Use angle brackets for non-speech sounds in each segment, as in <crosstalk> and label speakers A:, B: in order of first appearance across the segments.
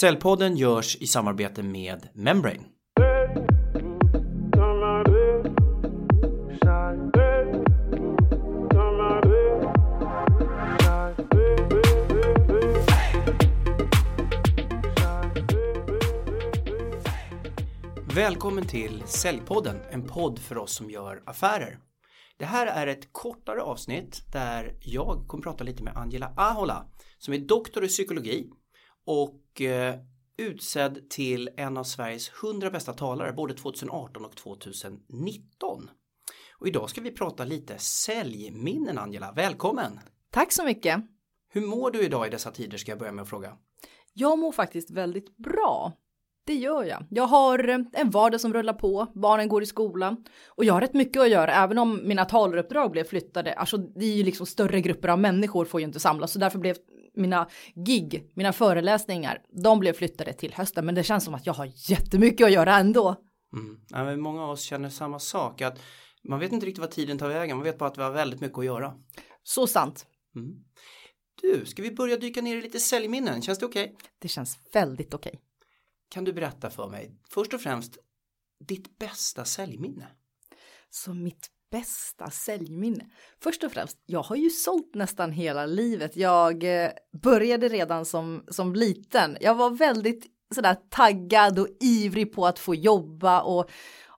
A: Cellpodden görs i samarbete med Membrane. Välkommen till Säljpodden, en podd för oss som gör affärer. Det här är ett kortare avsnitt där jag kommer prata lite med Angela Ahola som är doktor i psykologi och eh, utsedd till en av Sveriges 100 bästa talare både 2018 och 2019. Och idag ska vi prata lite säljminnen Angela, välkommen!
B: Tack så mycket!
A: Hur mår du idag i dessa tider ska jag börja med att fråga?
B: Jag mår faktiskt väldigt bra. Det gör jag. Jag har eh, en vardag som rullar på, barnen går i skolan och jag har rätt mycket att göra även om mina talaruppdrag blev flyttade. Alltså det är ju liksom större grupper av människor får ju inte samlas så därför blev mina gig, mina föreläsningar, de blev flyttade till hösten men det känns som att jag har jättemycket att göra ändå.
A: Mm. Ja, men många av oss känner samma sak att man vet inte riktigt vad tiden tar vägen, man vet bara att vi har väldigt mycket att göra.
B: Så sant.
A: Mm. Du, ska vi börja dyka ner i lite säljminnen? Känns det okej? Okay?
B: Det känns väldigt okej. Okay.
A: Kan du berätta för mig, först och främst, ditt bästa säljminne?
B: Så mitt bästa säljminne? Först och främst, jag har ju sålt nästan hela livet. Jag eh, började redan som, som liten. Jag var väldigt sådär taggad och ivrig på att få jobba och,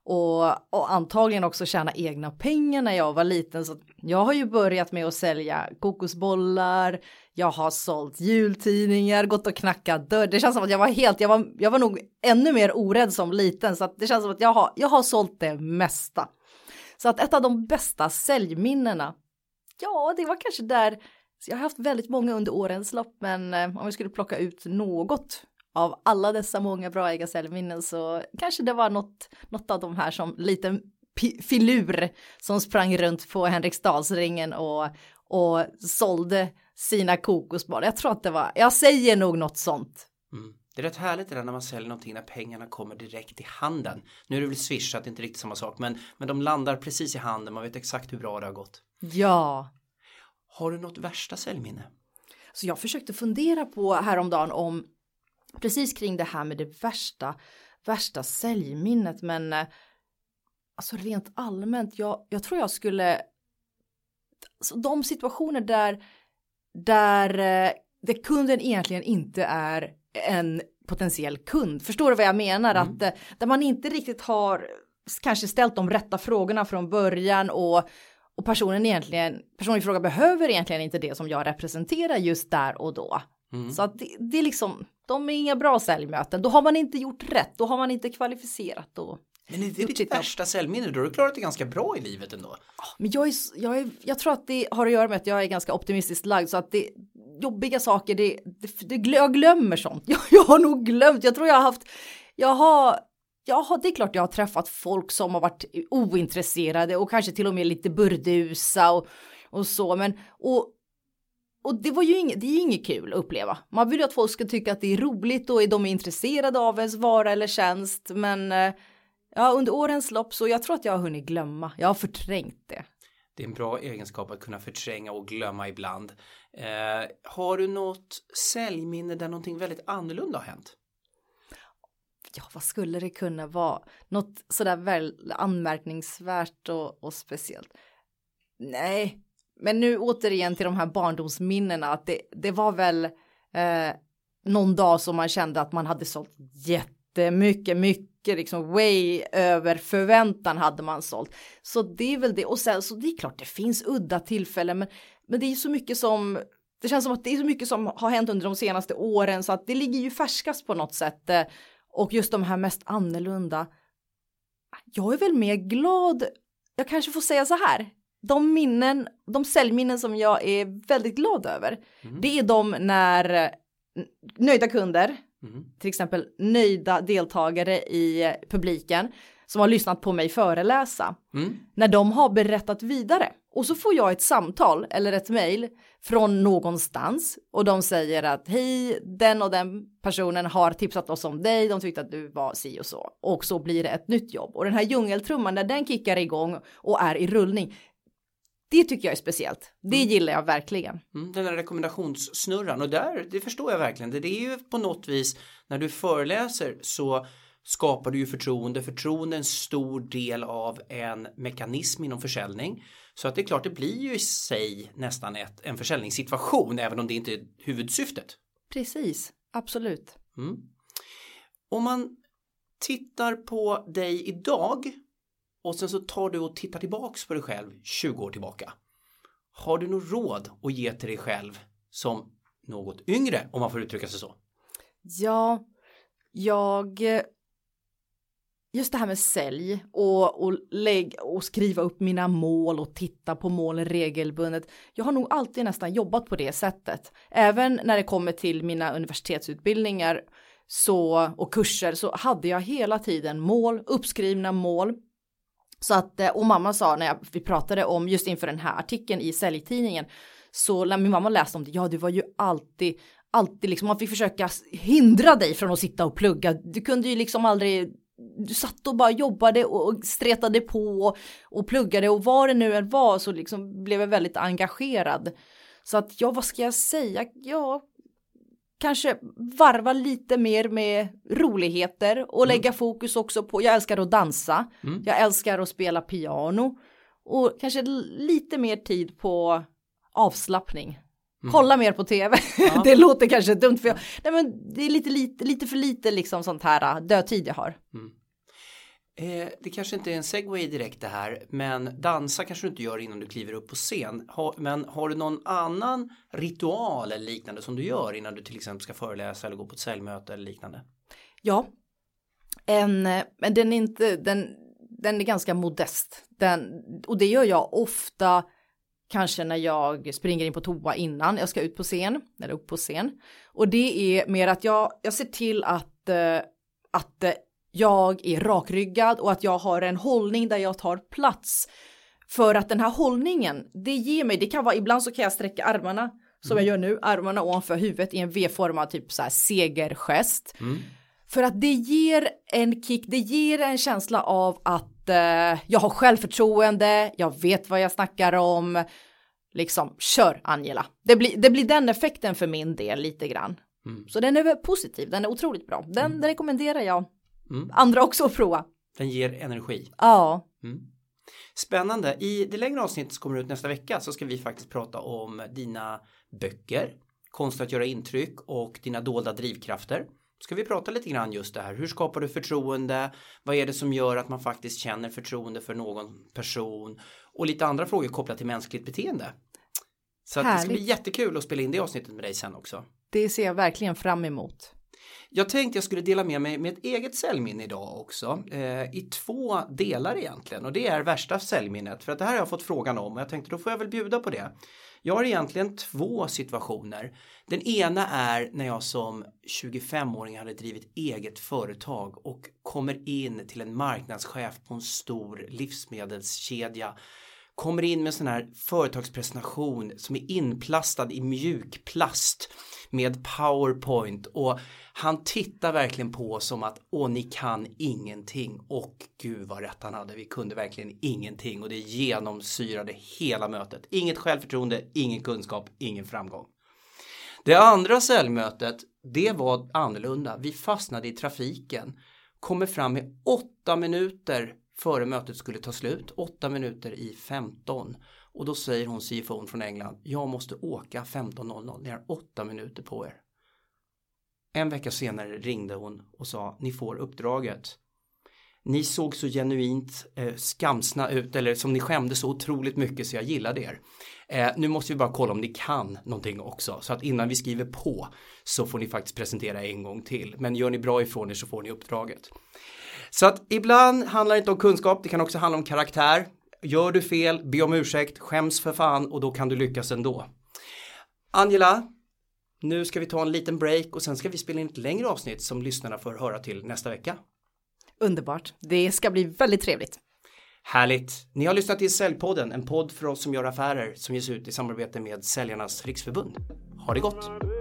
B: och, och antagligen också tjäna egna pengar när jag var liten. Så jag har ju börjat med att sälja kokosbollar, jag har sålt jultidningar, gått och knackat dörr. Det känns som att jag var helt, jag var, jag var nog ännu mer orädd som liten så att det känns som att jag har, jag har sålt det mesta. Så att ett av de bästa säljminnena, ja det var kanske där, jag har haft väldigt många under årens lopp men eh, om vi skulle plocka ut något av alla dessa många bra ägarsäljminnen så kanske det var något, något av de här som liten filur som sprang runt på Henriksdalsringen och, och sålde sina kokosbollar. Jag tror att det var, jag säger nog något sånt.
A: Mm. Det är rätt härligt det där när man säljer någonting när pengarna kommer direkt i handen. Nu är det väl Swish, att det inte är riktigt samma sak, men, men de landar precis i handen, man vet exakt hur bra det har gått.
B: Ja.
A: Har du något värsta säljminne?
B: Så jag försökte fundera på häromdagen om precis kring det här med det värsta, värsta säljminnet, men eh, alltså rent allmänt, jag, jag tror jag skulle, alltså de situationer där, där eh, det kunden egentligen inte är en potentiell kund. Förstår du vad jag menar? Mm. Att eh, där man inte riktigt har kanske ställt de rätta frågorna från början och, och personen egentligen, personen i fråga behöver egentligen inte det som jag representerar just där och då. Mm. Så att det, det, är liksom, de är inga bra säljmöten. Då har man inte gjort rätt, då har man inte kvalificerat och
A: men är det ditt värsta säljminne? Då har du klarat det ganska bra i livet ändå.
B: Men jag, är, jag, är, jag tror att det har att göra med att jag är ganska optimistiskt lagd så att det jobbiga saker, det, det, det, jag glömmer sånt. <laughs> Jag, jag har nog glömt, jag tror jag har haft, jag har Ja, det är klart jag har träffat folk som har varit ointresserade och kanske till och med lite burdusa och, och så, men och, och det var ju inget, det är ju inget kul att uppleva. Man vill ju att folk ska tycka att det är roligt och de är intresserade av ens vara eller tjänst, men eh, ja, under årens lopp så jag tror att jag har hunnit glömma. Jag har förträngt det.
A: Det är en bra egenskap att kunna förtränga och glömma ibland. Eh, har du något säljminne där någonting väldigt annorlunda har hänt?
B: Ja, vad skulle det kunna vara? Något sådär väl anmärkningsvärt och, och speciellt? Nej, men nu återigen till de här barndomsminnena att det, det var väl eh, någon dag som man kände att man hade sålt jättemycket, mycket liksom way över förväntan hade man sålt. Så det är väl det och sen så det är klart det finns udda tillfällen men men det är så mycket som det känns som att det är så mycket som har hänt under de senaste åren så att det ligger ju färskast på något sätt. Eh, och just de här mest annorlunda. Jag är väl mer glad. Jag kanske får säga så här. De minnen, de säljminnen som jag är väldigt glad över. Mm. Det är de när nöjda kunder, mm. till exempel nöjda deltagare i publiken som har lyssnat på mig föreläsa. Mm. När de har berättat vidare och så får jag ett samtal eller ett mejl från någonstans och de säger att hej, den och den personen har tipsat oss om dig, de tyckte att du var si och så och så blir det ett nytt jobb och den här djungeltrumman när den kickar igång och är i rullning. Det tycker jag är speciellt. Det mm. gillar jag verkligen.
A: Mm, den här rekommendationssnurran och där, det förstår jag verkligen. Det, är ju på något vis när du föreläser så skapar du ju förtroende. Förtroende är en stor del av en mekanism inom försäljning. Så att det är klart, det blir ju i sig nästan ett, en försäljningssituation, även om det inte är huvudsyftet.
B: Precis, absolut.
A: Mm. Om man tittar på dig idag och sen så tar du och tittar tillbaks på dig själv 20 år tillbaka. Har du något råd att ge till dig själv som något yngre om man får uttrycka sig så?
B: Ja, jag just det här med sälj och, och, lägg, och skriva upp mina mål och titta på målen regelbundet. Jag har nog alltid nästan jobbat på det sättet. Även när det kommer till mina universitetsutbildningar så, och kurser så hade jag hela tiden mål, uppskrivna mål. Så att, eh, och mamma sa när jag, vi pratade om just inför den här artikeln i säljtidningen så när min mamma läste om det, ja du var ju alltid alltid liksom, man fick försöka hindra dig från att sitta och plugga. Du kunde ju liksom aldrig du satt och bara jobbade och stretade på och, och pluggade och vad det nu än var så liksom blev jag väldigt engagerad. Så att ja, vad ska jag säga? Ja, kanske varva lite mer med roligheter och mm. lägga fokus också på, jag älskar att dansa, mm. jag älskar att spela piano och kanske lite mer tid på avslappning. Mm. Kolla mer på tv. Ja. <laughs> det låter kanske dumt för jag, nej men det är lite, lite, lite för lite liksom sånt här äh, dödtid jag har. Mm.
A: Eh, det kanske inte är en segway direkt det här, men dansa kanske du inte gör innan du kliver upp på scen. Ha, men har du någon annan ritual eller liknande som du gör innan du till exempel ska föreläsa eller gå på ett säljmöte eller liknande?
B: Ja, en, men den är inte, den, den är ganska modest. Den, och det gör jag ofta kanske när jag springer in på toa innan jag ska ut på scen eller upp på scen. Och det är mer att jag, jag ser till att, eh, att eh, jag är rakryggad och att jag har en hållning där jag tar plats. För att den här hållningen, det ger mig, det kan vara, ibland så kan jag sträcka armarna som mm. jag gör nu, armarna ovanför huvudet i en V-formad typ så här segergest. Mm. För att det ger en kick, det ger en känsla av att eh, jag har självförtroende, jag vet vad jag snackar om. Liksom, kör Angela. Det blir, det blir den effekten för min del lite grann. Mm. Så den är positiv, den är otroligt bra. Den, mm. den rekommenderar jag mm. andra också att prova.
A: Den ger energi.
B: Ja.
A: Mm. Spännande. I det längre avsnittet som kommer ut nästa vecka så ska vi faktiskt prata om dina böcker, konst att göra intryck och dina dolda drivkrafter ska vi prata lite grann just det här. Hur skapar du förtroende? Vad är det som gör att man faktiskt känner förtroende för någon person? Och lite andra frågor kopplat till mänskligt beteende. Så det ska bli jättekul att spela in det avsnittet med dig sen också.
B: Det ser jag verkligen fram emot.
A: Jag tänkte jag skulle dela med mig med ett eget säljminne idag också eh, i två delar egentligen och det är värsta säljminnet för att det här har jag fått frågan om och jag tänkte då får jag väl bjuda på det. Jag har egentligen två situationer. Den ena är när jag som 25-åring hade drivit eget företag och kommer in till en marknadschef på en stor livsmedelskedja kommer in med sån här företagspresentation som är inplastad i mjukplast med powerpoint och han tittar verkligen på oss som att åh ni kan ingenting. Och gud vad rätt han hade. Vi kunde verkligen ingenting och det genomsyrade hela mötet. Inget självförtroende ingen kunskap ingen framgång. Det andra säljmötet det var annorlunda. Vi fastnade i trafiken. Kommer fram med åtta minuter före mötet skulle ta slut, 8 minuter i 15. Och då säger hon CFON från England, jag måste åka 15.00, ni har 8 minuter på er. En vecka senare ringde hon och sa, ni får uppdraget. Ni såg så genuint eh, skamsna ut eller som ni skämde så otroligt mycket så jag gillade er. Eh, nu måste vi bara kolla om ni kan någonting också så att innan vi skriver på så får ni faktiskt presentera en gång till. Men gör ni bra ifrån er så får ni uppdraget. Så att ibland handlar det inte om kunskap, det kan också handla om karaktär. Gör du fel, be om ursäkt, skäms för fan och då kan du lyckas ändå. Angela, nu ska vi ta en liten break och sen ska vi spela in ett längre avsnitt som lyssnarna får höra till nästa vecka.
B: Underbart, det ska bli väldigt trevligt.
A: Härligt! Ni har lyssnat till Säljpodden, en podd för oss som gör affärer som ges ut i samarbete med Säljarnas Riksförbund. Ha det gott!